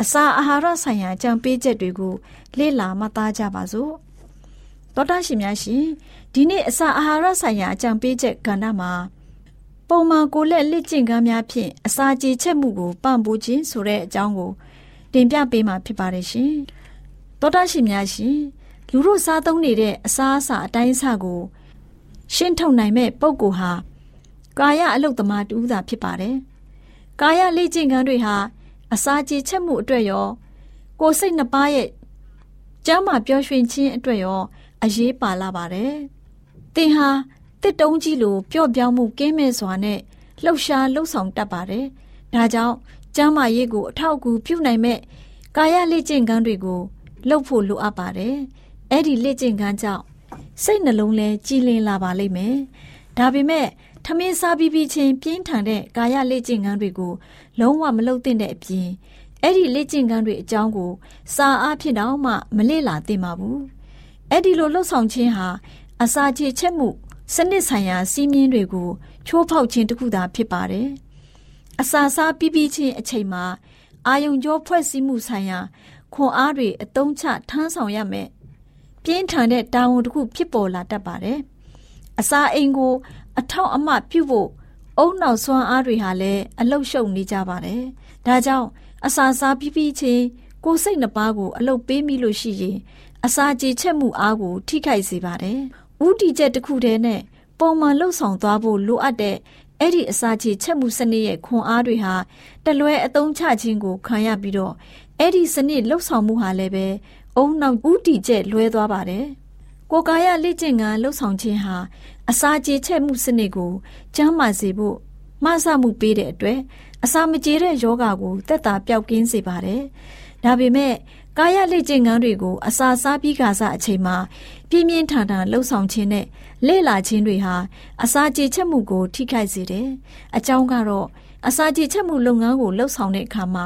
အစာအာဟာရဆိုင်ရာကြံပေးချက်တွေကိုလေ့လာမှတ်သားကြပါစို့။တောတာရှင်များရှင်ဒီနေ့အစာအာဟာရဆိုင်ရာအကြံပေးချက်ကဏ္ဍမှာပုံမှန်ကိုလက်လက်ကျင့်ကမ်းများဖြင့်အစာကြေချက်မှုကိုပံ့ပိုးခြင်းဆိုတဲ့အကြောင်းကိုတင်ပြပေးမှာဖြစ်ပါတယ်ရှင်တောတာရှင်များရှင်လူတို့စားသုံးနေတဲ့အစာအစာအတိုင်းအဆကိုရှင်းထုတ်နိုင်မဲ့ပုံကိုဟာကာယအလုတ်သမားတူးသာဖြစ်ပါတယ်ကာယလေ့ကျင့်ခန်းတွေဟာ အစာကြေချက်မှုအတွက်ရောကိုယ်စိတ်နှစ်ပါးရဲ့ကျမ်းမာပျော်ရွှင်ခြင်းအတွက်ရောအရေးပါလာပါတယ်။သင်ဟာတစ်တုံးကြီးလိုပျော့ပြောင်းမှုကင်းမဲ့စွာနဲ့လှုပ်ရှားလှုပ်ဆောင်တတ်ပါတယ်။ဒါကြောင့်ကျမ်းမာရေးကိုအထောက်အကူပြုနိုင်မဲ့ကာယလေ့ကျင့်ခန်းတွေကိုလုပ်ဖို့လိုအပ်ပါတယ်။အဲ့ဒီလေ့ကျင့်ခန်းကြောင့်စိတ်နှလုံးလဲကြည်လင်လာပါလိမ့်မယ်။ဒါပေမဲ့ထမင်းစားပြီးပြီးချင်းပြင်းထန်တဲ့ကာယလေ့ကျင့်ခန်းတွေကို လုံးဝမလုပ်သင့်တဲ့အပြင်အဲ့ဒီလေ့ကျင့်ခန်းတွေအကြောင်းကို စာအားဖြင့်တော့မှမလေ့လာသင့်ပါဘူး။အဲ့ဒီလိုလှုပ်ဆောင်ခြင်းဟာအစာချေချက်မှုစနစ်ဆိုင်ရာစီးမြင်တွေကိုချိုးဖောက်ခြင်းတခုသာဖြစ်ပါတယ်။အစာစားပြီးပြီးချင်းအချိန်မှာအာယုံကြောဖွဲ့စည်းမှုဆိုင်ရာခွန်အားတွေအတုံးချထမ်းဆောင်ရမယ်။ပြင်းထန်တဲ့တာဝန်တစ်ခုဖြစ်ပေါ်လာတတ်ပါတယ်။အစာအိမ်ကို အထောက်အမပြုဖို့ အုံနောက်ဆွမ်းအားတွေဟာလည်းအလုရှုံနေကြပါတယ်။ဒါကြောင့်အစာစားပြီးပြီးချင်းကိုယ်စိတ်နှပါးကိုအလုပေးမိလို့ရှိရင်အစာကြေချက်မှုအားကိုထိခိုက်စေပါတယ်။ဥတီချက်တစ်ခုတည်းနဲ့ပုံမှန်လှုပ်ဆောင်သွားဖို့လိုအပ်တဲ့အဲ့ဒီအစာချေချက်မှုစနစ်ရဲ့ခွန်အားတွေဟာတလွဲအသုံးချခြင်းကိုခံရပြီးတော့အဲ့ဒီစနစ်လှုပ်ဆောင်မှုဟာလည်းပဲအုံနောက်ဥတီချက်လွဲသွားပါတယ်။ကိုကာယလေ့ကျင့်ခန်းလှုပ်ဆောင်ခြင်းဟာ အစာကြေချက်မှုစနစ်ကိုကျန်းမာစေဖို့မဆမှုပေးတဲ့အတွက်အစာမကြေတဲ့ယောဂါကိုတက်တာပျောက်ကင်းစေပါတယ်။ဒါပေမဲ့ကာယလေ့ကျင့်ခန်းတွေကိုအစာစားပြီးကစားအချိန်မှာပြင်းပြင်းထန်ထန်လှုပ်ဆောင်ခြင်းနဲ့လေ့လာခြင်းတွေဟာအစာကြေချက်မှုကို ထိခိုက်စေတယ်။အကြောင်းကတော့အစာကြေချက်မှုလုပ်ငန်းကိုလှုပ်ဆောင်တဲ့အခါမှာ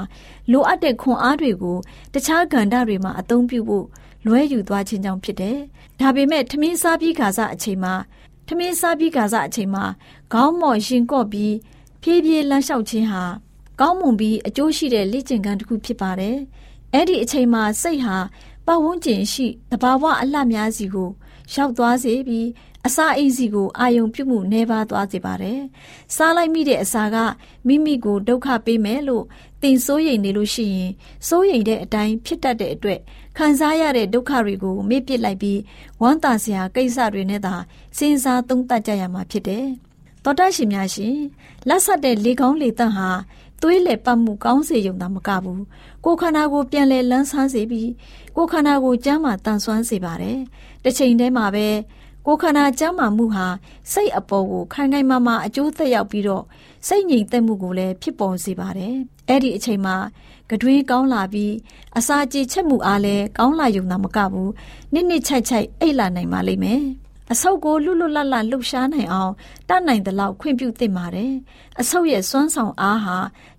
လိုအပ်တဲ့ခွန်အားတွေကိုတခြားကဏ္ဍတွေမှာအသုံးပြုဖို့လွဲယူသွားခြင်းကြောင့်ဖြစ်တယ်။ဒါပေမဲ့ထမင်းစားပြီးခါစားအချိန်မှာ ထမင်းစားပြီးခါစားအချိန်မှာခေါင်းမော့ရင်ကော့ပြီးဖြည်းဖြည်းလမ်းလျှောက်ခြင်းဟာကောင်းမွန်ပြီးအကျိုးရှိတဲ့လေ့ကျင့်ခန်းတစ်ခုဖြစ်ပါတယ်။အဲ့ဒီအချိန်မှာစိတ်ဟာပတ်ဝန်းကျင်ရှိတဘာဝအလှများစီကိုရောက်သွားစေပြီးအစာအိမ်စီကိုအာယုံပြုမှုနှဲပါသွားစေပါတယ်။စားလိုက်မိတဲ့အစာကမိမိကိုဒုက္ခပေးမယ်လို့သင်စိုးရိမ်နေလို့ရှိရင်စိုးရိမ်တဲ့အတိုင်းဖြစ်တတ်တဲ့အတွက် ခံစားရတဲ့ဒုက္ခတွေကိုမေ့ပစ်လိုက်ပြီးဝမ်းသာစရာကိစ္စတွေနဲ့သာစဉ်းစားသုံးသပ်ကြရမှာဖြစ်တယ်။သောတာရှင်များရှင်လက်ဆက်တဲ့လေကောင်းလေတန့်ဟာသွေးလေပတ်မှုကောင်းစေရုံသာမကဘူးကိုခန္ဓာကိုပြန်လဲလန်းဆန်းစေပြီးကိုခန္ဓာကိုကျမ်းမာတန်ဆွမ်းစေပါတယ်။တစ်ချိန်တည်းမှာပဲကိုခန္ဓာကျမ်းမာမှုဟာစိတ်အပေါ်ကိုခိုင်ခိုင်မာမာအကျိုးသက်ရောက်ပြီးတော့စိတ်ငြိမ်သက်မှုကိုလည်းဖြစ်ပေါ်စေပါတယ်။အဲ့ဒီအချိန်မှာ ကတွေးကောင်းလာပြီးအစာကြေချက်မှုအားလည်းကောင်းလာရုံသာမကဘူးနစ်နစ်ချိုက်ချိုက်အိတ်လာနိုင်ပါလိမ့်မယ်။အဆုပ်ကိုလွတ်လွတ်လပ်လပ်လှုပ်ရှားနိုင်အောင်တတ်နိုင်သလောက်ခွင့်ပြုသင့်ပါတယ်။အဆုပ်ရဲ့စွမ်းဆောင်အားဟာ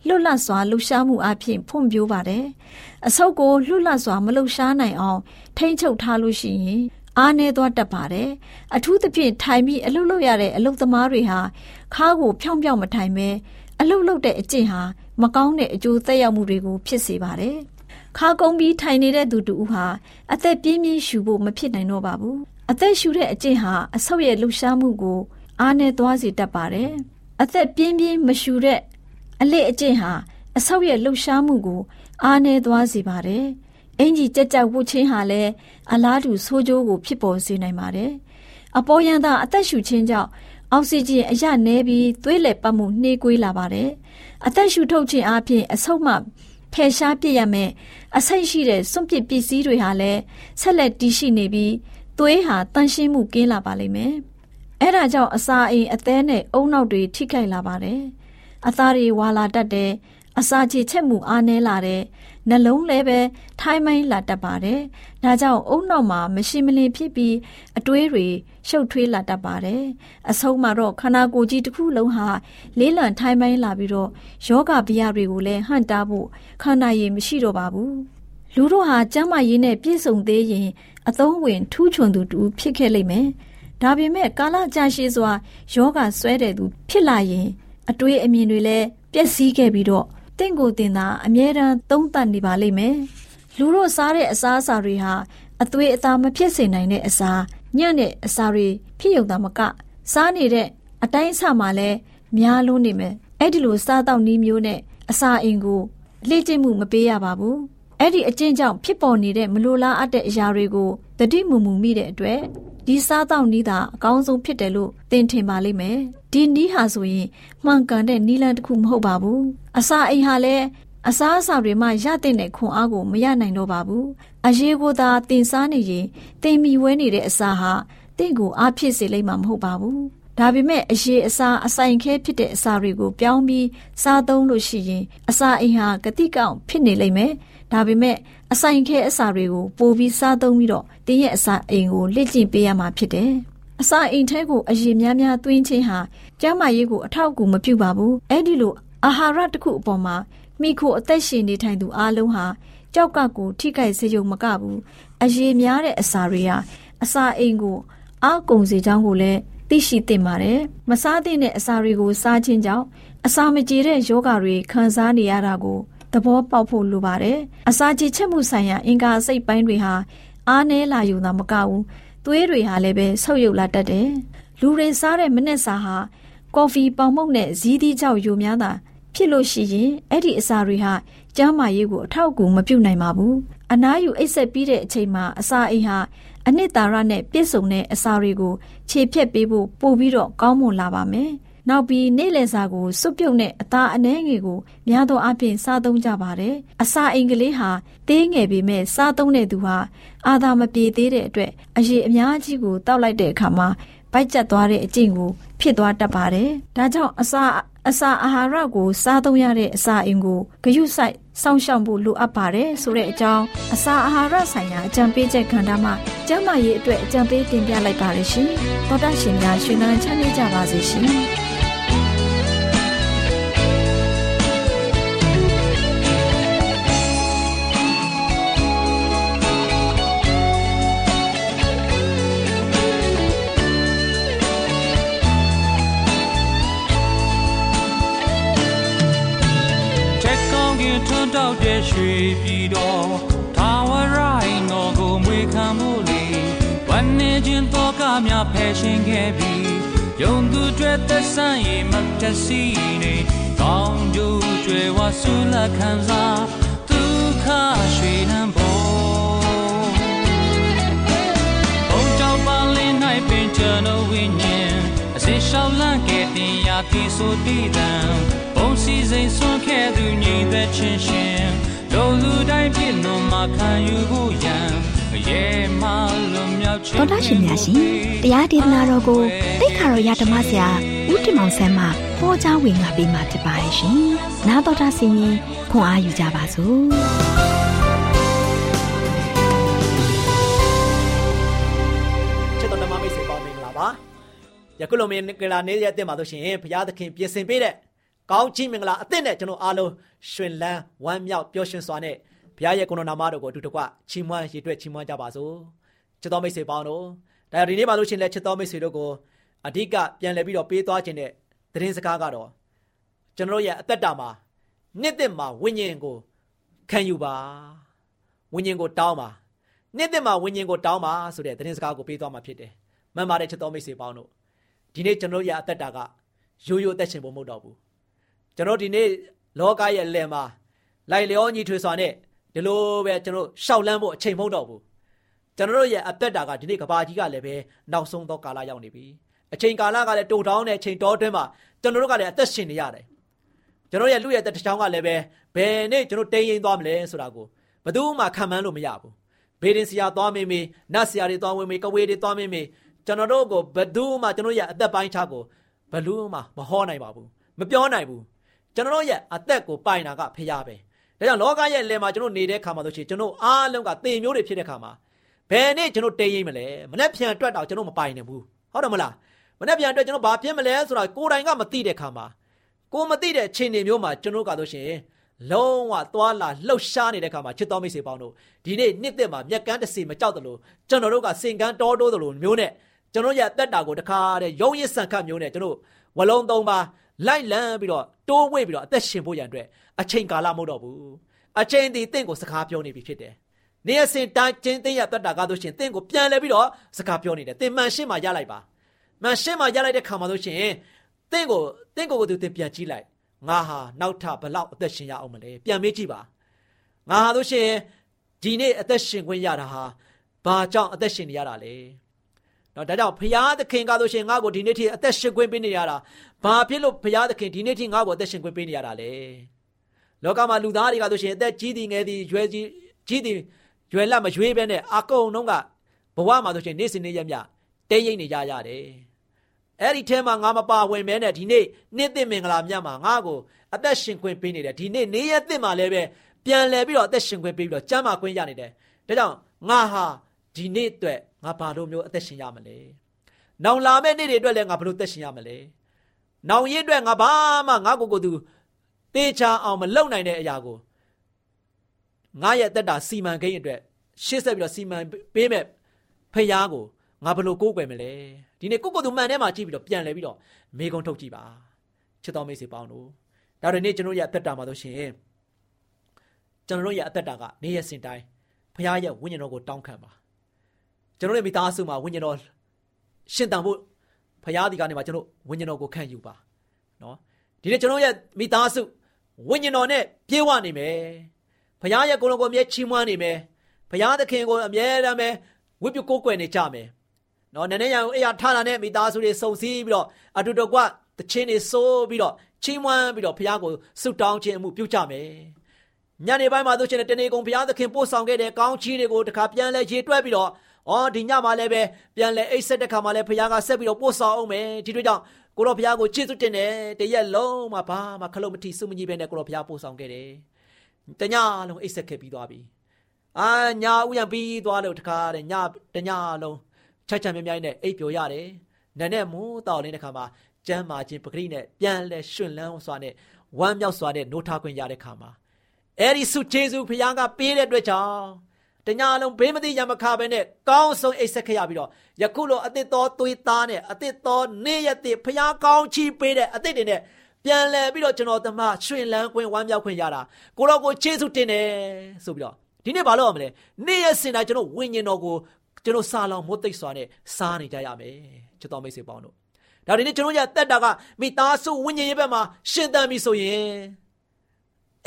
လွတ်လပ်စွာလှုပ်ရှားမှုအပြင်ဖွံ့ဖြိုးပါတယ်။အဆုပ်ကိုလွတ်လပ်စွာမလှုပ်ရှားနိုင်အောင်ထိမ့်ချုပ်ထားလို့ရှိရင်အားနည်းသွားတတ်ပါတယ်။အထူးသဖြင့်ထိုင်ပြီးအလုပ်လုပ်ရတဲ့အလုပ်သမားတွေဟာခါးကိုဖြောင်းပြောင်းမထိုင်ပဲအလုပ်လုပ်တဲ့အကျင့်ဟာ မကောင်းတဲ့အကျိုးသက်ရောက်မှုတွေကို ဖြစ်စေပါတယ်။ခါကုန်းပြီးထိုင်နေတဲ့သူတူဟာအသက်ပြင်းပြင်းရှူဖို့မဖြစ်နိုင်တော့ပါဘူး။အသက်ရှူတဲ့အကျင့်ဟာအဆုတ်ရဲ့လှုပ်ရှားမှုကိုအားနည်းသွားစေတတ်ပါတယ်။အသက်ပြင်းပြင်းမရှူတဲ့အလက်အကျင့်ဟာအဆုတ်ရဲ့လှုပ်ရှားမှုကို အားနည်းသွားစေပါတယ်။အင်ကြီးကြက်ကြက်ဝတ်ခြင်းဟာလည်းအလားတူဆိုးကျိုးကိုဖြစ်ပေါ်စေနိုင်ပါတယ်။အပေါ်ယံသာအသက်ရှူခြင်းကြောင့် အောက်ဆီဂျင်အရနည်းပြီးသွေးလည်ပတ်မှုနှေးကွေးလာပါတယ်။အသက်ရှူထုတ်ခြင်းအပြင်အဆုတ်မှဖယ်ရှားပြစ်ရမယ်အဆိတ်ရှိတဲ့စွန့်ပစ်ပစ္စည်းတွေဟာလည်းဆက်လက်တည်ရှိနေပြီးသွေးဟာတန့်ရှင်းမှုကင်းလာပါလိမ့်မယ်။အဲဒါကြောင့်အစာအိမ်အသေးနဲ့အုံနောက်တွေထိခိုက်လာပါတယ်။အသားတွေဝါလာတတ်တယ်။အစာချေချက်မှုအားနည်းလာတယ်။နှလုံးလည်းပဲထိုင်းမိုင်းလာတတ်ပါတယ်။ဒါကြောင့်အုံနောက်မှာမရှိမလင်ဖြစ်ပြီးအတွေးတွေ ရှုပ်ထွေးလာတတ်ပါတယ်။အဆုံးမှာတော့ခန္ဓာကိုယ်ကြီးတစ်ခုလုံးဟာလေးလံထိုင်းမိုင်းလာပြီးတော့ယောဂဗျာတွေကိုလည်းဟန့်တားဖို့ခန္ဓာရည်မရှိတော့ပါဘူး။လူတို့ဟာကျမ်းမာရေးနဲ့ပြည့်စုံသေးရင်အသုံးဝင်ထူးချွန်သူတူဖြစ်ခဲ့လိမ့်မယ်။ဒါပေမဲ့ကာလကြာရှည်စွာယောဂဆွဲတဲ့သူဖြစ်လာရင် အတွေးအမြင်တွေလည်းပျက်စီးခဲ့ပြီးတော့တင့်ကိုတင်တာအမြဲတမ်းသုံးသပ်နေပါလိမ့်မယ်။လူတို့စားတဲ့အစားအစာတွေဟာအသွေးအသားမဖြစ်စေနိုင်တဲ့အစာ ညံ့တဲ့အစာတွေဖြစ်ရုံသာမက စားနေတဲ့အတိုင်းအဆမှာလည်းများလုံးနေမယ်။အဲ့ဒီလိုစားတော့နီးမျိုးနဲ့အစာအိမ်ကိုလေ့ကျင့်မှုမပေးရပါဘူး။အဲ့ဒီအကျင့်ကြောင့်ဖြစ်ပေါ်နေတဲ့မလိုလားအပ်တဲ့အရာတွေကိုတတိမူမူမိတဲ့အတွက်ဒီစားတော့နီးတာအကောင်းဆုံးဖြစ်တယ်လို့သင်ထင်ပါလိမ့်မယ်ဒီနီးဟာဆိုရင်မှန်ကန်တဲ့နီးလန်းတစ်ခုမဟုတ်ပါဘူးအစာအိမ်ဟာလည်း အစားအစာတွေမှရတဲ့တဲ့ခွန်အားကိုမရနိုင်တော့ပါဘူးအရေးကိုသာတင်စားနေရင်တင်မီဝဲနေတဲ့အစာဟာတင့်ကိုအားဖြစ်စေလိမ့်မှာမဟုတ်ပါဘူးဒါပေမဲ့အရေးအစာအဆိုင်ခဲဖြစ်တဲ့အစာတွေကိုပြောင်းပြီးစားသုံးလို့ရှိရင်အစာအိမ်ဟာဂတိကောက်ဖြစ်နေလိမ့်မယ်ဒါပေမဲ့အဆိုင်ခဲအစာတွေကိုပိုပြီးစားသုံးပြီးတော့တင်းရဲ့အစာအိမ်ကိုလက်ကျင့်ပေးရမှာဖြစ်တယ်။အစာအိမ်ထဲကိုအရေများများသွင်းခြင်းဟာကျန်းမာရေးကိုအထောက်အကူမပြုပါဘူး။အဲ့ဒီလိုအာဟာရတစ်ခုအပေါ်မှာ မိခိုအသက်ရှင်နေထိုင်သူအလုံးဟာကြောက်ကကိုထိခိုက်စေုံမကဘူး။အရေများတဲ့အစာတွေဟာအစာအိမ်ကိုအာကုန်စေကြောင်းကိုလည်းသိရှိသင့်ပါတယ်။မစားသင့်တဲ့အစာတွေကိုစားခြင်းကြောင့်အစာမကြေတဲ့ယောဂါတွေခံစားနေရတာကိုသဘောပေါက်ဖို့လိုပါတယ်။အစာချေချက်မှုဆိုင်ရာအင်္ဂါစိတ်ပိုင်းတွေဟာအားနည်းလာယူတာမကဘူး။သွေးတွေဟာလည်းပဲဆုပ်ယုပ်လာတတ်တယ်။လူတွေစားတဲ့မနက်စာဟာကော်ဖီပေါင်မုတ်နဲ့ဇီးသီးကြောက်ယိုများတာ ဖြစ်လို့ရှိရင်အဲ့ဒီအစာတွေဟာကျန်းမာရေးကိုအထောက်အကူမပြုနိုင်ပါဘူး။အနားယူအိတ်ဆက်ပြီးတဲ့အချိန်မှာအစာအိမ်ဟာအနှစ်သာရနဲ့ပြည့်စုံတဲ့အစာတွေကိုခြေဖြတ်ပေးဖို့ပို့ပြီးတော့ကောင်းမွန်လာပါမယ်။နောက်ပြီးနေ့လယ်စာကိုစွပ်ပြုတ်နဲ့အသားအနှဲငယ်ကိုများသောအားဖြင့်စားသုံးကြပါတယ်။အစာအိမ်ကလေးဟာသေးငယ်ပေမဲ့စားသုံးတဲ့သူဟာအာသာမပြေသေးတဲ့အတွက်အရေအများကြီးကိုတောက်လိုက်တဲ့အခါမှာဗိုက်ကျက်သွားတဲ့အကျင့်ကိုဖြစ်သွားတတ်ပါတယ်။ဒါကြောင့်အစာ အစာအာဟာရကိုစားသုံးရတဲ့အစာအိမ်ကိုဂရုစိုက်စောင့်ရှောက်ဖို့လိုအပ်ပါတယ်ဆိုတဲ့အကြောင်းအစာအာဟာရဆိုင်ရာအကြံပေးချက်ကဏ္ဍမှာကျန်းမာရေးအတွက်အကြံပေးတင်ပြလိုက်ပါရရှင်။သောတာရှင်များရှင်လန်းချမ်းမြေ့ကြပါစေရှင်။ တောက်တဲ့ရွှေပြည်တော်ထာဝရိုင်းတော်ကိုမွေခံမှုလေဝမ်းနေခြင်းတော့ကများဖယ်ရှင်ခဲ့ပြီးယုံသူတွေသက်ဆိုင်ရင်မတစီနေကောင်းကျိုးကျွယ်ဝဆူလခံစားဒုက္ခရွှေနှံပေါ်ဘုံကြောင့်ပါလင်း၌ပင်ကျွန်တော်ဝိညာဉ်အစေရှောင်းလန့်ခဲ့တင်ရာပြီဆိုတည်တံ စီစိန်ဆွန်ခဲ့သူညီသက်ချင်းရှင်တို့လူတိုင်းပြည့်နှုံမှာခံယူဖို့ရန်ရဲမလွန်မြောက်ခြင်းတော်တာရှင်များရှင်တရားဒေသနာတော်ကိုတိတ်ခါတော်ရဓမ္မဆရာဦးတင်မောင်ဆန်းမှဟောကြားဝင်ငါပေးมาဖြစ်ပါတယ်ရှင်နားတော်တာဆင်ရင်ခွန်အားယူကြပါစို့ချစ်တော်ဓမ္မမိတ်ဆွေပေါင်းမင်္ဂလာပါယခုလိုမင်္ဂလာနေ့ရက်တင်ပါလို့ရှင်ဘုရားသခင်ပြင်ဆင်ပေးတဲ့ ကောင်းချီးမင်္ဂလာအသစ်နဲ့ကျွန်တော်အားလုံးရှင်လန်းဝမ်းမြောက်ပျော်ရွှင်စွာနဲ့ဘုရားရဲ့ကိုယ်တော်နာမတော်ကိုအတူတကွချီးမွမ်းရည်တွက်ချီးမွမ်းကြပါစို့ချစ်တော်မိတ်ဆွေပေါင်းတို့ဒါဒီနေ့ပါလို့ရှင်လဲချစ်တော်မိတ်ဆွေတို့ကိုအဓိကပြန်လည်ပြီးတော့ပေးသွားခြင်းတဲ့သတင်းစကားကတော့ကျွန်တော်ရဲ့အသက်တာမှာနှစ်သက်မှာဝိညာဉ်ကိုခံယူပါဝိညာဉ်ကိုတောင်းပါနှစ်သက်မှာဝိညာဉ်ကိုတောင်းပါဆိုတဲ့သတင်းစကားကိုပေးသွားမှာဖြစ်တယ်မှန်ပါတယ်ချစ်တော်မိတ်ဆွေပေါင်းတို့ဒီနေ့ကျွန်တော်ရဲ့အသက်တာကရိုးရိုးအသက်ရှင်ဖို့မဟုတ်တော့ဘူး ကျွန်တော်ဒီနေ့လောကရဲ့လယ်မှာလိုက်လျောညီထွေစွာနဲ့ဒီလိုပဲကျွန်တော်ရှောက်လန်းဖို့အချိန်မဟုတ်တော့ဘူးကျွန်တော်တို့ရဲ့အသက်တာကဒီနေ့ကဘာကြီးကလည်းပဲနောက်ဆုံးသောကာလရောက်နေပြီအချိန်ကာလကလည်းတူတောင်းတဲ့အချိန်တော်တွင်းမှာကျွန်တော်တို့ကလည်းအသက်ရှင်နေရတယ်ကျွန်တော်ရဲ့လူရဲ့တစ်ချောင်းကလည်းပဲဘယ်နေ့ကျွန်တော်တိမ်ရင်သွားမလဲဆိုတာကိုဘယ်သူမှခံမှန်းလို့မရဘူးဘေးရင်ဆရာသွားမေးမေးနတ်ဆရာတွေသွားဝင်မေးကဝေးတွေသွားမေးမေးကျွန်တော်တို့ကိုဘယ်သူမှကျွန်တော်ရဲ့အသက်ပိုင်းခြားကိုဘယ်လို့မှမဟောနိုင်ပါဘူးမပြောနိုင်ဘူး ကျွန်တော်ရဲ့အသက်ကိုပိုင်တာကဖရားပဲဒါကြောင့်လောကရဲ့လယ်မှာကျွန်တော်နေတဲ့ခါမှာဆိုရှင်ကျွန်တော်အားလုံးကသေမျိုးတွေဖြစ်တဲ့ခါမှာဘယ်နေ့ကျွန်တော်တိမ်ရင်မလဲမနေ့ပြန်တွက်တော့ကျွန်တော်မပိုင်နိုင်ဘူးဟုတ်တယ်မလားမနေ့ပြန်တွက်ကျွန်တော်ဘာဖြစ်မလဲဆိုတာကိုယ်တိုင်ကမသိတဲ့ခါမှာကိုမသိတဲ့အခြေအနေမျိုးမှာကျွန်တော်ကဆိုရှင်လုံးဝသွားလာလှုပ်ရှားနေတဲ့ခါမှာချစ်တော်မိတ်ဆွေပေါင်းတို့ဒီနေ့နှစ်သက်မှာမျက်ကန်းတစ်စီမကြောက်တယ်လို့ကျွန်တော်တို့ကစင်ကန်းတောတိုးတယ်လို့မျိုးနဲ့ကျွန်တော်ရဲ့အသက်တာကိုတခါတည်းရုံးရစ်ဆန်ခတ်မျိုးနဲ့ကျွန်တော်ဝလုံးသုံးပါ လိုက်လန်းပြီးတော့တိုးဝှေ့ပြီးတော့အသက်ရှင်ဖို့ရန်အတွက်အချိန်ကာလမဟုတ်တော့ဘူးအချိန်ဒီတင့်ကိုစကားပြောနေပြီဖြစ်တယ်နေရစင်တိုင်းချင်းသိရတတ်တာကားလို့ရှင်တင့်ကိုပြန်လဲပြီးတော့စကားပြောနေတယ်တင်မှန်ရှင်းမှရလိုက်ပါမှန်ရှင်းမှရလိုက်တဲ့ခါမှလို့ရှင်တင့်ကိုတင့်ကိုကိုသူတင်ပြန်ကြည့်လိုက်ငါဟာနောက်ထပ်ဘလောက်အသက်ရှင်ရအောင်မလဲပြန်မေးကြည့်ပါငါဟာလို့ရှင်ဒီနေ့အသက်ရှင်ခွင့်ရတာဟာဘာကြောင့်အသက်ရှင်နေရတာလဲ နော်ဒါကြောင့်ဘုရားသခင်ကားလို့ရှင်ငါ့ကိုဒီနေ့ထိအသက်ရှင်ခွင့်ပေးနေရတာဘာဖြစ်လို့ဘုရားသခင်ဒီနေ့ထိငါ့ကိုအသက်ရှင်ခွင့်ပေးနေရတာလဲလောကမှာလူသားတွေကဆိုရှင်အသက်ကြီးသည်ငယ်သည်ရွယ်ကြီးကြီးသည်ရွယ်လတ်မရွေးပဲနဲ့အကုန်လုံးကဘဝမှာဆိုရှင်နေ့စဉ်နေ့ရက်မြတဲရိမ့်နေကြရတယ်အဲ့ဒီထဲမှာငါမပါဝင်မဲနဲ့ဒီနေ့နေ့သစ်မင်္ဂလာမြတ်မှာငါ့ကိုအသက်ရှင်ခွင့်ပေးနေတယ်ဒီနေ့နေ့ရက်သစ်မှာလည်းပဲပြန်လဲပြီးတော့အသက်ရှင်ခွင့်ပေးပြီးတော့ကျမ်းမာခွင့်ရနေတယ်ဒါကြောင့်ငါဟာဒီနေ့အတွက် ငါဘာလို့မျိုးအသက်ရှင်ရမလဲ။နောင်လာမယ့်နေ့တွေအတွက်လည်းငါဘလို့သက်ရှင်ရမလဲ။နောင်ရင်းအတွက်ငါဘာမှငါကိုကိုသူတေချာအောင်မလုပ်နိုင်တဲ့အရာကိုငါရဲ့အသက်တာစီမံကိန်းအတွက်ရှေ့ဆက်ပြီးတော့စီမံပေးမဲ့ဖယားကိုငါဘလို့ကိုးကွယ်မလဲ။ဒီနေ့ကိုကိုသူမှန်ထဲမှာကြည့်ပြီးတော့ပြန်လဲပြီးတော့မေကုံထုတ်ကြည့်ပါ။ချစ်တော်မိတ်ဆွေပေါင်းတို့ဒါတွေနေ့ကျွန်တော်ရဲ့အသက်တာမှာဆိုရှင်ကျွန်တော်ရဲ့အသက်တာကနေရစင်တိုင်းဖယားရဲ့ဝိညာဉ်တော်ကိုတောင်းခံပါ ကျွန်တော်ရဲ့မိသားစုမှာဝိညာဉ်တော်ရှင်တန်ဖို့ဖရာဒီကနေမှာကျွန်တော်ဝိညာဉ်တော်ကိုခံယူပါနော်ဒီနေ့ကျွန်တော်ရဲ့မိသားစုဝိညာဉ်တော်နဲ့ပြေဝနေမယ်ဖရာရဲ့ကိုယ်တော်ကိုအမြဲချီးမွမ်းနေမယ်ဖရာသခင်ကိုအမြဲတမ်းပဲဝိပုကိုးကွယ်နေကြမယ်နော်နည်းနည်းရအောင်အေးရထားတာနဲ့မိသားစုတွေစုံစည်းပြီးတော့အတူတကွတချင်းတွေစိုးပြီးတော့ချီးမွမ်းပြီးတော့ဖရာကိုဆုတောင်းခြင်းအမှုပြုကြမယ်ညနေပိုင်းမှာဆိုရှင်တနေကုန်ဘုရားသခင်ပို့ဆောင်ခဲ့တဲ့ကောင်းချီးတွေကိုတခါပြန်လဲရေတွက်ပြီးတော့။ အော်ဒီညမှာလည်းပဲပြန်လဲအိတ်ဆက်တဲ့ခါမှာလည်းဖခင်ကဆက်ပြီးတော့ပို့ဆောင်အောင်မယ်။ဒီတို့ကြောင့်ကိုတော်ဖခင်ကိုကျေးဇူးတင်တယ်။တရက်လုံးမှာဘာမှခလုံးမထီစုမကြီးပဲနဲ့ကိုတော်ဖခင်ပို့ဆောင်ခဲ့တယ်။တညလုံးအိတ်ဆက်ခဲ့ပြီးသွားပြီ။အာညာဥယံပြီးသွားလို့တခါတဲ့ညတညလုံးချက်ချက်မြမြိုင်နဲ့အိတ်ပျော်ရတယ်။နန်းနဲ့မိုးတောက်နေတဲ့ခါမှာကျမ်းမာခြင်းပဂရိနဲ့ပြန်လဲရှင်လန်းစွာနဲ့ဝမ်းမြောက်စွာနဲ့နိုးထားခွင့်ရတဲ့ခါမှာအဲ့ဒီဆုကျေးဇူးဖခင်ကပေးတဲ့အတွက်ကြောင့် တညာလုံးဘေးမသိရမခပဲနဲ့ကောင်းဆုံးအိတ်ဆက်ခဲ့ရပြီးတော့ယခုလိုအသစ်တော်သွေးသားနဲ့အသစ်တော်နေ့ရက်တည်းဖခင်ကောင်းချီးပေးတဲ့အသစ်တွေနဲ့ပြန်လဲပြီးတော့ကျွန်တော်တမရွှင်လန်းခွင့်ဝမ်းမြောက်ခွင့်ရတာကိုတော့ကိုကျေးဇူးတင်တယ်ဆိုပြီးတော့ဒီနေ့ဘာလို့ရမလဲနေ့ရက်စင်တိုင်းကျွန်တော်ဝိညာဉ်တော်ကိုကျွန်တော်စာလောင်မိုးသိပ်စွာနဲ့စားနေကြရမယ်ချစ်တော်မိတ်ဆွေပေါင်းတို့ဒါဒီနေ့ကျွန်တော်ရတက်တာကမိသားစုဝိညာဉ်ရေးဘက်မှာရှင်သန်ပြီဆိုရင်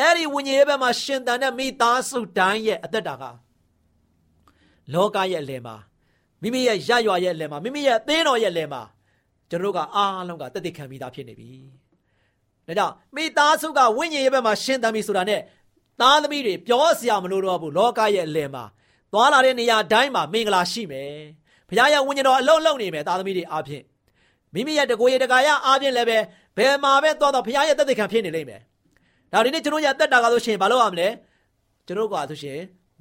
အဲ့ဒီဝိညာဉ်ရေးဘက်မှာရှင်သန်တဲ့မိသားစုတိုင်းရဲ့အသက်တာက လောကရဲ့အလယ်မှာမိမိရဲ့ရရွာရဲ့အလယ်မှာမိမိရဲ့အသင်းတော်ရဲ့အလယ်မှာကျွန်တော်တို့ကအားလုံးကတသက်ခံပြီးသားဖြစ်နေပြီ။ဒါကြောင့်မိသားစုကဝိညာဉ်ရေးဘက်မှာရှင်သန်ပြီဆိုတာနဲ့သားသမီးတွေပြောစရာမလိုတော့ဘူးလောကရဲ့အလယ်မှာသွားလာတဲ့နေရာတိုင်းမှာမင်္ဂလာရှိမယ်။ဘုရားရဲ့ဝိညာဉ်တော်အလုံးလုံးနေမယ်သားသမီးတွေအားဖြင့်မိမိရဲ့တကိုယ်ရဲ့တကာရအားဖြင့်လည်းပဲဘယ်မှာပဲသွားတော့ဘုရားရဲ့တသက်ခံဖြစ်နေလိမ့်မယ်။ဒါဒီနေ့ကျွန်တော်ရတက်တာကဆိုရှင်ဘာလို့ရမလဲ။ကျွန်တော်ကဆိုရှင်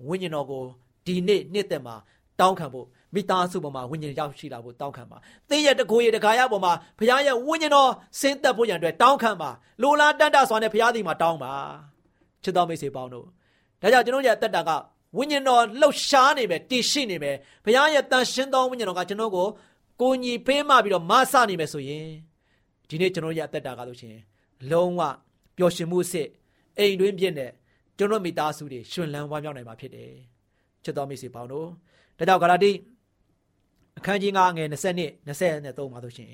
ဝိညာဉ်တော်ကို ဒီနေ့နှစ်သက်မှာတောင်းခံဖို့မိသားစုပေါ်မှာဝိညာဉ်ရောက်ရှိလာဖို့တောင်းခံပါ။သင်ရဲ့တကိုယ်ရဲ့တကာရပေါ်မှာဘုရားရဲ့ဝိညာဉ်တော်ဆင်းသက်ဖို့ရန်အတွက်တောင်းခံပါ။လိုလားတန်တစွာနဲ့ဘုရားသည်မှာတောင်းပါ။ချစ်တော်မိတ်ဆွေပေါင်းတို့ဒါကြောင့်ကျွန်တော်ရဲ့တက်တာကဝိညာဉ်တော်လှုပ်ရှားနေမယ်တည်ရှိနေမယ်ဘုရားရဲ့တန်ရှင်းသောဝိညာဉ်တော်ကကျွန်တော်ကိုကိုညီပေးမှပြီးတော့မဆနေမယ်ဆိုရင်ဒီနေ့ကျွန်တော်ရဲ့အသက်တာကလို့ရှင်လုံးဝပျော်ရွှင်မှုစစ်အိမ်တွင်းပြည့်နဲ့ကျွန်တော်မိသားစုတွေရှင်လန်းဝမ်းမြောက်နိုင်မှာဖြစ်တယ် ချစ်တော်မိတ်ဆွေပေါင်းတို့ဒါကြောင့်ဂလာတိအခန်းကြီး9ငယ်20နှစ်23မှာဆိုရှင်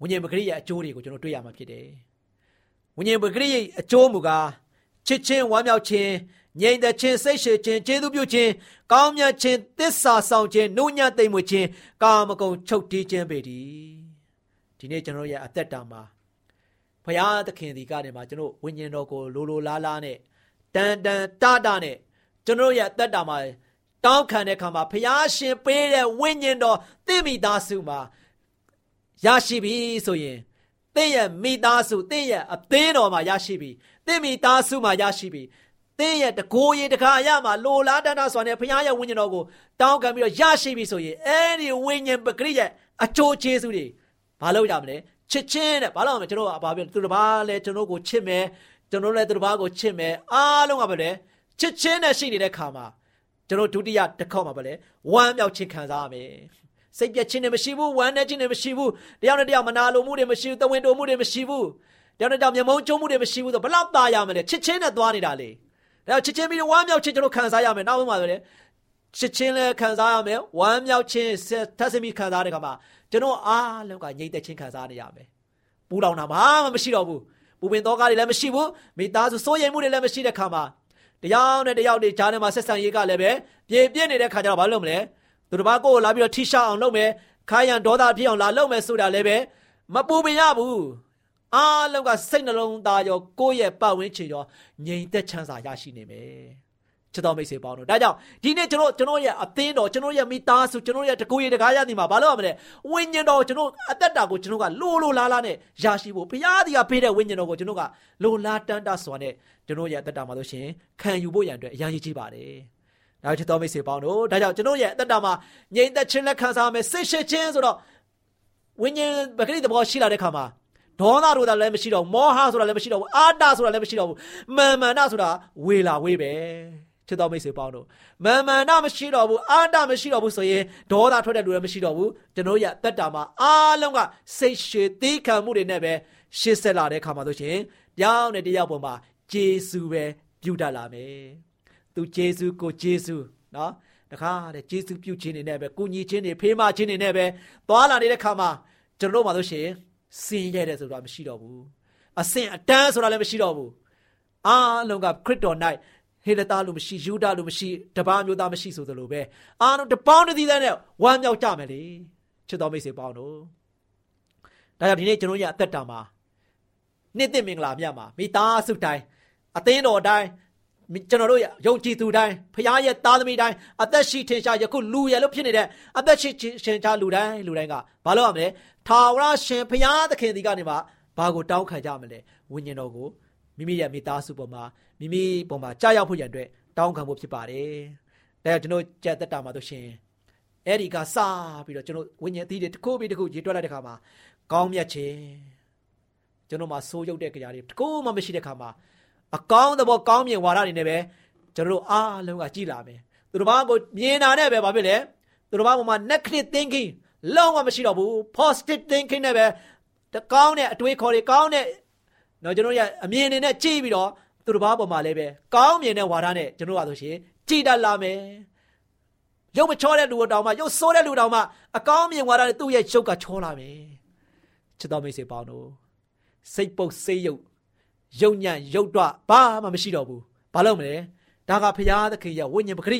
ဝိညာဉ်ပဂရိရဲ့အကျိုးတွေကိုကျွန်တော်တွေ့ရမှာဖြစ်တယ်ဝိညာဉ်ပဂရိရဲ့အကျိုးမူကားချစ်ချင်းဝမ်းမြောက်ခြင်းငြိမ်သက်ခြင်းစိတ်ရှည်ခြင်းကျေးဇူးပြုခြင်းကောင်းမြတ်ခြင်းသစ္စာဆောင်ခြင်းနှုတ်ညံ့သိမ်မွေ့ခြင်းကာမဂုဏ်ချုပ်တီးခြင်းပေတည်းဒီနေ့ကျွန်တော်ရဲ့အသက်တာမှာဘုရားသခင်ဒီကနေမှာကျွန်တော်ဝိညာဉ်တော်ကိုလိုလိုလားလားနဲ့တန်တန်တတနဲ့ကျွန်တော်ရဲ့အသက်တာမှာ တောင်းခံတဲ့အခါမှာဘုရားရှင်ပေးတဲ့ဝိညာဉ်တော်သင်မိသားစုမှာရရှိပြီဆိုရင်သင်ရဲ့မိသားစုသင်ရဲ့အသင်းတော်မှာရရှိပြီသင်မိသားစုမှာရရှိပြီသင်ရဲ့တကိုးရင်တခါရမှာလိုလားတန်းတာစွာနဲ့ဘုရားရဲ့ဝိညာဉ်တော်ကိုတောင်းခံပြီးတော့ရရှိပြီဆိုရင်အဲဒီဝိညာဉ်ပဂရိရဲ့အကျိုးကျေးဇူးတွေဘာလို့ရမလဲချစ်ချင်းတဲ့ဘာလို့မလဲကျွန်တော်ကဘာပြောသူတစ်ပါးလဲကျွန်တော်ကိုချစ်မယ်ကျွန်တော်လည်းသူတစ်ပါးကိုချစ်မယ်အားလုံးကပဲလေချစ်ချင်းနဲ့ရှိနေတဲ့ခါမှာ ကျွန်တော်ဒုတိယတစ်ခေါက်မှာပဲလေဝမ်းမြောက်ခြင်းခံစားရမယ်စိတ်ပြည့်ခြင်းတွေမရှိဘူးဝမ်းနည်းခြင်းတွေမရှိဘူးတယောက်နဲ့တယောက်မနာလိုမှုတွေမရှိဘူးတဝင်းတိုမှုတွေမရှိဘူးတယောက်နဲ့တယောက်မျက်မုံကျုံမှုတွေမရှိဘူးဆိုဘလောက်သားရမလဲချစ်ချင်းနဲ့သွားနေတာလေဒါချစ်ချင်းပြီးဝမ်းမြောက်ခြင်းကျွန်တော်ခံစားရမယ်နောက်မှဆိုလေချစ်ချင်းလည်းခံစားရမယ်ဝမ်းမြောက်ခြင်းထပ်ဆမိခံစားတဲ့ခါမှာကျွန်တော်အားလုံးကငြိမ့်သက်ခြင်းခံစားနေရမယ်ပူလောင်တာမှမရှိတော့ဘူးပူပင်တော့ကားတွေလည်းမရှိဘူးမိသားစုစိုးရိမ်မှုတွေလည်းမရှိတဲ့ခါမှာ တရားနဲ့တရားတွေဂျားထဲမှာဆက်ဆံရေးကလည်းပဲပြေပြည့်နေတဲ့ခါကျတော့ဘာလုပ်မလဲသူတစ်ပါးကိုလာပြီးတော့ထိရှောက်အောင်လုပ်မယ်ခိုင်းရန်ဒေါသဖြစ်အောင်လာလုပ်မယ်ဆိုတာလည်းပဲမပူပင်ရဘူးအားလုံးကစိတ်နှလုံးသားရောကိုယ့်ရဲ့ပတ်ဝန်းကျင်ရောငြိမ်သက်ချမ်းသာရရှိနေမယ် ချစ်တော်မိတ်ဆွေပေါင်းတို့ဒါကြောင့်ဒီနေ့ကျွန်တော်ကျွန်တော်ရဲ့အသင်းတော်ကျွန်တော်ရဲ့မိသားစုကျွန်တော်ရဲ့တကူရဲ့တကားရသည်မှာဘာလို့ရမလဲဝိညာဉ်တော်ကျွန်တော်အသက်တာကိုကျွန်တော်ကလိုလိုလားလားနဲ့ရရှိဖို့ဘုရားသည်ကပေးတဲ့ဝိညာဉ်တော်ကိုကျွန်တော်ကလိုလားတန်တာစွာနဲ့ကျွန်တော်ရဲ့အသက်တာမှာလို့ရှင်ခံယူဖို့ရန်အတွက်အရန်ကြီးကြီးပါတယ်ဒါချစ်တော်မိတ်ဆွေပေါင်းတို့ဒါကြောင့်ကျွန်တော်ရဲ့အသက်တာမှာငြိမ်သက်ခြင်းလက်ခံစားမယ်စိတ်ရှိခြင်းဆိုတော့ဝိညာဉ်ပဂရိတဘောရှိလာတဲ့ခါမှာဒေါသဆိုတာလည်းမရှိတော့ဘူးမောဟဆိုတာလည်းမရှိတော့ဘူးအာတဆိုတာလည်းမရှိတော့ဘူးမာမန္တဆိုတာဝေလာဝေးပဲ ချစ်တော်မိတ်ဆွေပေါင်းတို့မာမန္တမရှိတော့ဘူးအာတမရှိတော့ဘူးဆိုရင်ဒေါသထွက်တဲ့လူလည်းမရှိတော့ဘူးကျွန်တော်ရတက်တာမှာအားလုံးကစိတ်ရှည်သီးခံမှုတွေနဲ့ပဲရှေ့ဆက်လာတဲ့ခါမှာဆိုရှင်တောင်းတဲ့တရားပေါ်မှာဂျေစုပဲပြုတတ်လာမယ်သူဂျေစုကိုဂျေစုနော်တခါတဲ့ဂျေစုပြုခြင်းနေနဲ့ပဲကုညီခြင်းတွေဖေးမခြင်းတွေနဲ့ပဲသွားလာနေတဲ့ခါမှာကျွန်တော်တို့မှာဆိုရှင်စင်ရဲတယ်ဆိုတာမရှိတော့ဘူးအစင်အတန်းဆိုတာလည်းမရှိတော့ဘူးအားလုံးကခရစ်တော်၌ ဟေလတာလို့မရှိယူဒလို့မရှိတပားမျိုးသားမရှိဆိုသလိုပဲအားလုံးတပေါင်းတည်းတည်းနဲ့ဝမ်းမြောက်ကြမယ်လေချစ်တော်မိတ်ဆွေပေါင်းတို့ဒါကြောင့်ဒီနေ့ကျွန်တော်ရအသက်တာမှာနှစ်သိမင်္ဂလာမြတ်မှာမိသားစုတိုင်းအသင်းတော်တိုင်းကျွန်တော်တို့ယုံကြည်သူတိုင်းဖခင်ရဲ့သားသမီးတိုင်းအသက်ရှိထင်ရှားယခုလူရလို့ဖြစ်နေတဲ့အသက်ရှိထင်ရှားလူတိုင်းလူတိုင်းကဘာလို့ရမလဲထာဝရရှင်ဖခင်သခင်ဒီကနေမှဘာကိုတောင်းခံကြမလဲဝိညာဉ်တော်ကို မိမိရဲ့မိသားစုပေါ်မှာမိမိပေါ်မှာကြားရောက်ဖို့ရန်အတွက်တောင်းခံဖို့ဖြစ်ပါတယ်။ဒါကြောင့်ကျွန်တော်ကြက်သက်တာမှာတို့ရှင်အဲ့ဒီကစပြီးတော့ကျွန်တော်ဝိညာဉ်အသီးတွေတစ်ခုပြီးတစ်ခုရေးတွက်လိုက်တဲ့ခါမှာကောင်းမြတ်ခြင်းကျွန်တော်မှာစိုးရုပ်တဲ့ကြရာတွေတကူမှမရှိတဲ့ခါမှာအကောင်းသဘောကောင်းမြင်ဝါဒတွေနဲ့ပဲကျွန်တော်တို့အားလုံးကကြည်လာမယ်သူတို့ဘာကိုမြင်တာနဲ့ပဲဘာဖြစ်လဲသူတို့ဘာပေါ်မှာ negative thinking လုံးဝမရှိတော့ဘူး positive thinking နဲ့ပဲတကောင်းတဲ့အတွေးခေါ်တွေကောင်းတဲ့ နော်ကျွန်တော်ရဲ့အမြင်တွေနဲ့ကြည့်ပြီးတော့သူတို့ဘာပေါ်မှာလည်းပဲကောင်းမြင်တဲ့ဝါဒနဲ့ကျွန်တော်ကဆိုရှင်ကြည်တတ်လာမယ်ရုပ်မချောတဲ့လူတောင်မှရုပ်ဆိုးတဲ့လူတောင်မှအကောင်းမြင်ဝါဒနဲ့သူ့ရဲ့ရုပ်ကချောလာမယ်ချစ်တော်မိတ်ဆွေပေါင်းတို့စိတ်ပုတ်စိတ်ယုတ်ယုံညံ့ယုတ်တော့ဘာမှမရှိတော့ဘူးဘာလို့မလဲဒါကဘုရားသခင်ရဲ့ဝိညာဉ်ပဂရိ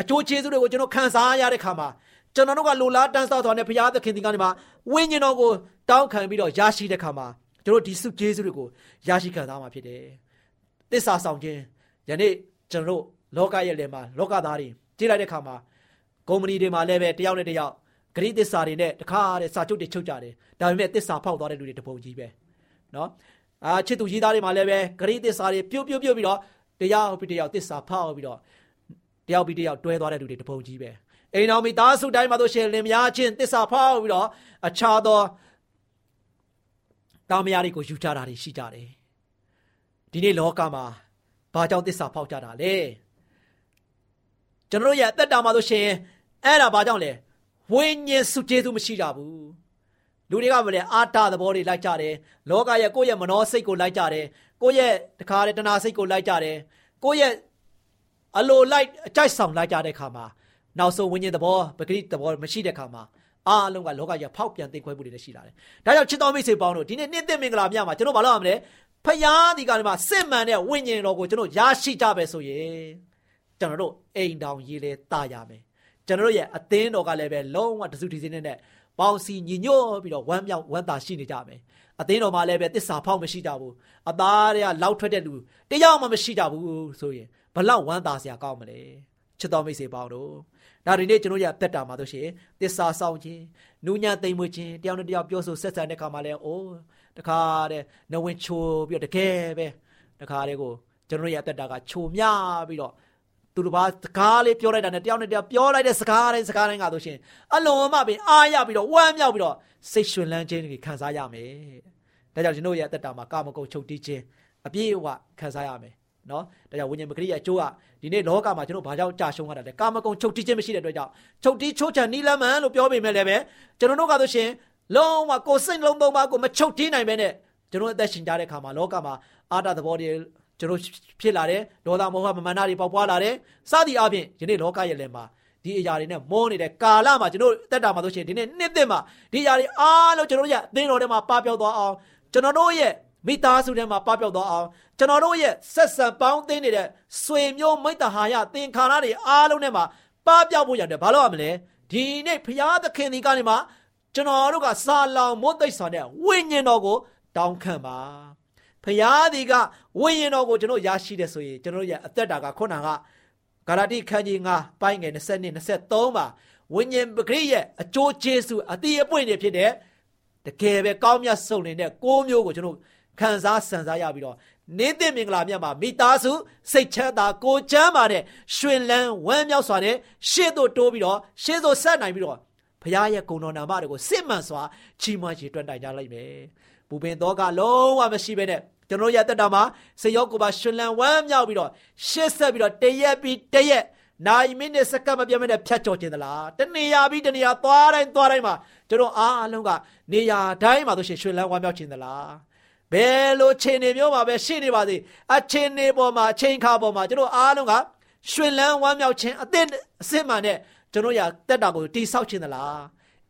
အကျိုးကျေးဇူးတွေကိုကျွန်တော်ခံစားရတဲ့ခါမှာကျွန်တော်တို့ကလိုလားတန်းစားသွားတဲ့ဘုရားသခင်ဒီကနေမှာဝိညာဉ်တော်ကိုတောင်းခံပြီးတော့ရရှိတဲ့ခါမှာ ကျွန်တော်ဒီစုကျေးဇူးတွေကိုရရှိခံစားမှာဖြစ်တယ်သစ္စာဆောင်ခြင်းယနေ့ကျွန်တော်တို့လောကရဲ့လယ်မှာလောကသားတွေကြည့်လိုက်တဲ့ခါမှာကုမ္ပဏီတွေမှာလည်းပဲတယောက်နဲ့တယောက်ဂရိသစ္စာတွေနဲ့တခါတဲ့စာချုပ်တွေချုပ်ကြတယ်ဒါပေမဲ့သစ္စာဖောက်သွားတဲ့လူတွေတပုံကြီးပဲနော်အာချစ်သူကြီးသားတွေမှာလည်းပဲဂရိသစ္စာတွေပြုတ်ပြုတ်ပြုတ်ပြီးတော့တရားပြီးတရားသစ္စာဖောက်ပြီးတော့တယောက်ပြီးတယောက်တွဲသွားတဲ့လူတွေတပုံကြီးပဲအိမ်တော်မိသားစုတိုင်းမှာတို့ရှင်လင်မယားချင်းသစ္စာဖောက်ပြီးတော့အခြားသော တောင်မယားတွေကိုယူကြတာတွေရှိကြတယ်ဒီနေ့လောကမှာဘာကြောင့်သစ္စာဖောက်ကြတာလဲကျွန်တော်ရဲ့အသက်တာမှာဆိုရှင်အဲ့ဒါဘာကြောင့်လဲဝိညာဉ်စုကျေးဇူးမရှိကြဘူးလူတွေကမလဲအာတာသဘောတွေလိုက်ကြတယ်လောကရဲ့ကိုယ့်ရဲ့မနောစိတ်ကိုလိုက်ကြတယ်ကိုယ့်ရဲ့တခါတဲ့တဏှာစိတ်ကိုလိုက်ကြတယ်ကိုယ့်ရဲ့အလိုလိုက်အကြိုက်ဆောင်လိုက်ကြတဲ့ခါမှာနောက်ဆုံးဝိညာဉ်သဘောပဂရိသဘောမရှိတဲ့ခါမှာ အားလုံးကလောကကြီးဖောက်ပြန်သိခွဲမှုတွေလည်းရှိလာတယ်။ဒါကြောင့်ချစ်တော်မိတ်ဆွေပေါင်းတို့ဒီနေ့နှစ်သက်မင်္ဂလာမြတ်မှာကျွန်တော်ဘာလို့ရမလဲ။ဖယားဒီကနေ့မှာစစ်မှန်တဲ့ဝိညာဉ်တော်ကိုကျွန်တော်ရရှိကြပဲဆိုရင်ကျွန်တော်တို့အိမ်တောင်ရေးလဲတာရမယ်။ကျွန်တော်တို့ရဲ့အသင်းတော်ကလည်းပဲလုံးဝတစုတည်စင်းနဲ့ပေါင်းစီညီညွတ်ပြီးတော့ဝမ်းမြောက်ဝမ်းသာရှိနေကြမယ်။အသင်းတော်မှာလည်းပဲတစ္ဆာဖောက်မရှိကြဘူး။အသားတွေကလောက်ထွက်တဲ့လူတယောက်မှမရှိကြဘူးဆိုရင်ဘလောက်ဝမ်းသာစရာကောင်းမလဲ။ချစ်တော်မိတ်ဆွေပေါင်းတို့ ဒါတွေနဲ့ကျွန်တော်ရတက်တာမှာတို့ရှိရင်တစ္ဆာဆောင်ခြင်းနူးညံ့သိမ်မွေ့ခြင်းတယောက်နဲ့တယောက်ပြောဆိုဆက်ဆံတဲ့ခါမှာလဲအိုးတခါတဲ့နဝင်ချိုပြီးတော့တကယ်ပဲတခါတည်းကိုကျွန်တော်ရတက်တာကချိုမြပြီးတော့သူတို့ဘာစကားလေးပြောလိုက်တာနဲ့တယောက်နဲ့တယောက်ပြောလိုက်တဲ့စကားတိုင်းစကားတိုင်းကဆိုရှင်အလုံးမပင်အားရပြီးတော့ဝမ်းမြောက်ပြီးတော့စိတ်ရွှင်လန်းခြင်းတွေခံစားရမယ်။ဒါကြောင့်ကျွန်တော်ရဲ့အသက်တာမှာကာမဂုဏ်ချုပ်တီးခြင်းအပြည့်အဝခံစားရမယ် နော်ဒါကြောင့်ဝိညာဉ်မဂရိရဲ့အကျိုးကဒီနေ့လောကမှာကျွန်တော်ဘာကြောင့်ကြာရှုံးရတာလဲကာမဂုဏ်ချုပ်တီးခြင်းမရှိတဲ့အတွက်ကြောင့်ချုပ်တီးချိုးချံနီးလမ်းမှန်လို့ပြောပေမဲ့လည်းပဲကျွန်တော်တို့ကဆိုရှင်လုံးဝကိုယ်စိတ်လုံးသုံးပါကိုမချုပ်တီးနိုင်ပဲနဲ့ကျွန်တော်အသက်ရှင်ကြတဲ့အခါမှာလောကမှာအာတသဘောတွေကျွန်တော်ဖြစ်လာတယ်ဒေါသမောဟမမာနတွေပေါက်ပွားလာတယ်စသည်အပြင်ယနေ့လောကရဲ့လယ်မှာဒီအရာတွေနဲ့မောနေတဲ့ကာလမှာကျွန်တော်တက်တာမှာဆိုရှင်ဒီနေ့နှစ်သက်မှာဒီအရာတွေအားလုံးကျွန်တော်ရဲ့အသင်းတော်ထဲမှာပပျောက်သွားအောင်ကျွန်တော်တို့ရဲ့ မိသားစုထဲမှာပပျောက်သွားအောင်ကျွန်တော်တို့ရဲ့ဆက်ဆံပေါင်းသင်းနေတဲ့ဆွေမျိုးမိတ္တဟာယသင်္ခါရတွေအားလုံးထဲမှာပပျောက်ဖို့ရတယ်ဘာလို့ရမလဲဒီနေ့ဘုရားသခင်ဒီကနေမှာကျွန်တော်တို့ကစာလောင်မွတ်သိပ်ဆောင်တဲ့ဝိညာဉ်တော်ကို တောင်းခံပါဖရာဒီကဝိညာဉ်တော်ကိုကျွန်တော်ရရှိတယ်ဆိုရင်ကျွန်တော်ရဲ့အသက်တာကခုနကဂါလာတိခန်းကြီး9ပိုင်းငယ်20နဲ့23မှာဝိညာဉ်ပဂရိရဲ့အကျိုးကျေးဇူးအတိအပွင့်တွေဖြစ်တဲ့တကယ်ပဲကောင်းမြတ်ဆုံးနေတဲ့ကိုးမျိုးကိုကျွန်တော် ခံစားဆန်စားရပြီးတော့နေတဲ့မင်္ဂလာမြတ်မှာမိသားစုစိတ်ချမ်းသာကိုချမ်းသာတဲ့ရွှင်လန်းဝမ်းမြောက်စွာနဲ့ရှေ့သို့တိုးပြီးတော့ရှေ့သို့ဆက်နိုင်ပြီးတော့ဘုရားရဲ့ဂုဏ်တော်နာမတွေကိုစစ်မှန်စွာချီးမွမ်းချီးတွန်းတိုင်ကြလိုက်မယ်။ပူပင်တော့ကလုံးဝမရှိဘဲနဲ့ကျွန်တော်ရတက်တာမှာစေရောကိုပါရှင်လန်ဝမ်းမြောက်ပြီးတော့ရှေ့ဆက်ပြီးတော့တရက်ပြီးတရက်နိုင်မိနစ်စက္ကန့်မပြတ်မနဲ့ဖြတ်ကျော်ခြင်းသလားတနေရာပြီးတနေရာသွားတိုင်းသွားတိုင်းမှာကျွန်တော်အားအလုံးကနေရာတိုင်းမှာဆိုရှင်ရွှေလန်းဝမ်းမြောက်ခြင်းသလား ဘယ်လိုခြေနေမျိုးမှာပဲရှိနေပါစေအချိန်နေပေါ်မှာအချိန်ခါပေါ်မှာကျွန်တော်အားလုံးကရွှေလန်းဝမ်းမြောက်ခြင်းအသင့်အစစ်မှန်တဲ့ကျွန်တော်ရတက်တာကိုတိဆောက်ခြင်းသလား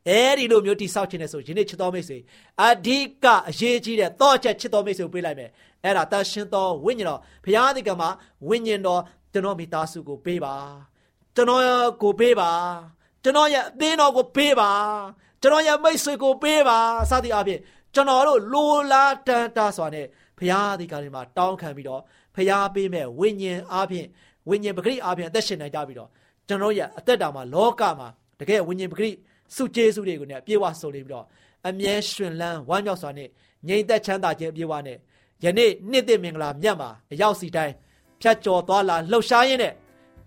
အဲဒီလိုမျိုးတိဆောက်ခြင်းနဲ့ဆိုယနေ့ချစ်တော်မိတ်ဆွေအဓိကအရေးကြီးတဲ့သောချက်ချစ်တော်မိတ်ဆွေကိုပေးလိုက်မယ်အဲ့ဒါတန်ရှင်တော်ဝိညာဉ်တော်ဘုရားသခင်မှာဝိညာဉ်တော်ကျွန်တော်မိသားစုကိုပေးပါကျွန်တော်ကိုပေးပါကျွန်တော်ရဲ့အသင်းတော်ကိုပေးပါကျွန်တော်ရဲ့မိတ်ဆွေကိုပေးပါစသည်အပြင် ကျွန်တော်တို့လိုလားတန်တာစွာနဲ့ဖရာဒီကနေ့မှာတောင်းခံပြီးတော့ဖရာပေးမဲ့ဝိညာဉ်အားဖြင့်ဝိညာဉ်ပဂရိအားဖြင့်အသက်ရှင်နိုင်ကြပြီးတော့ကျွန်တော်ရဲ့အသက်တာမှာလောကမှာတကယ်ဝိညာဉ်ပဂရိစုကျေးစုတွေကိုလည်းအပြည့်အဝဆိုနေပြီးတော့အမြဲရှင်လန်းဝမ်းမြောက်စွာနဲ့ငြိမ်သက်ချမ်းသာခြင်းအပြည့်အဝနဲ့ယနေ့နှစ်သိမင်္ဂလာမြတ်မှာအရောက်စီတိုင်းဖြတ်ကျော်သွားလာလှုပ်ရှားရင်းနဲ့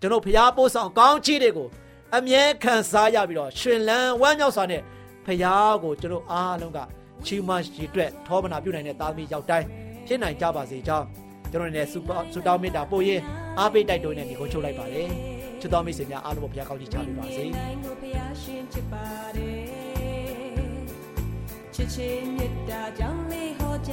ကျွန်တော်ဖရာပို့ဆောင်ကောင်းချီးတွေကိုအမြဲခံစားရပြီးတော့ရှင်လန်းဝမ်းမြောက်စွာနဲ့ဖရာကိုကျွန်တော်အားလုံးက ချီးမွမ်းရည်အတွက်ထောပနာပြုနိုင်တဲ့သားသမီးရောက်တိုင်းဖြစ်နိုင်ကြပါစေကြောင်းကျွန်တော်နဲ့စူပါစူတောင်းမေတ္တာပို့ရင်အားပေးတိုက်တွန်းနေဒီကိုချုပ်လိုက်ပါတယ်ချစ်တော်မိတ်ဆွေများအားလုံးကိုဘုရားကောင်းချီးချပေးပါစေချစ်ချင်းမေတ္တာကြောင့်လေးဟောကြ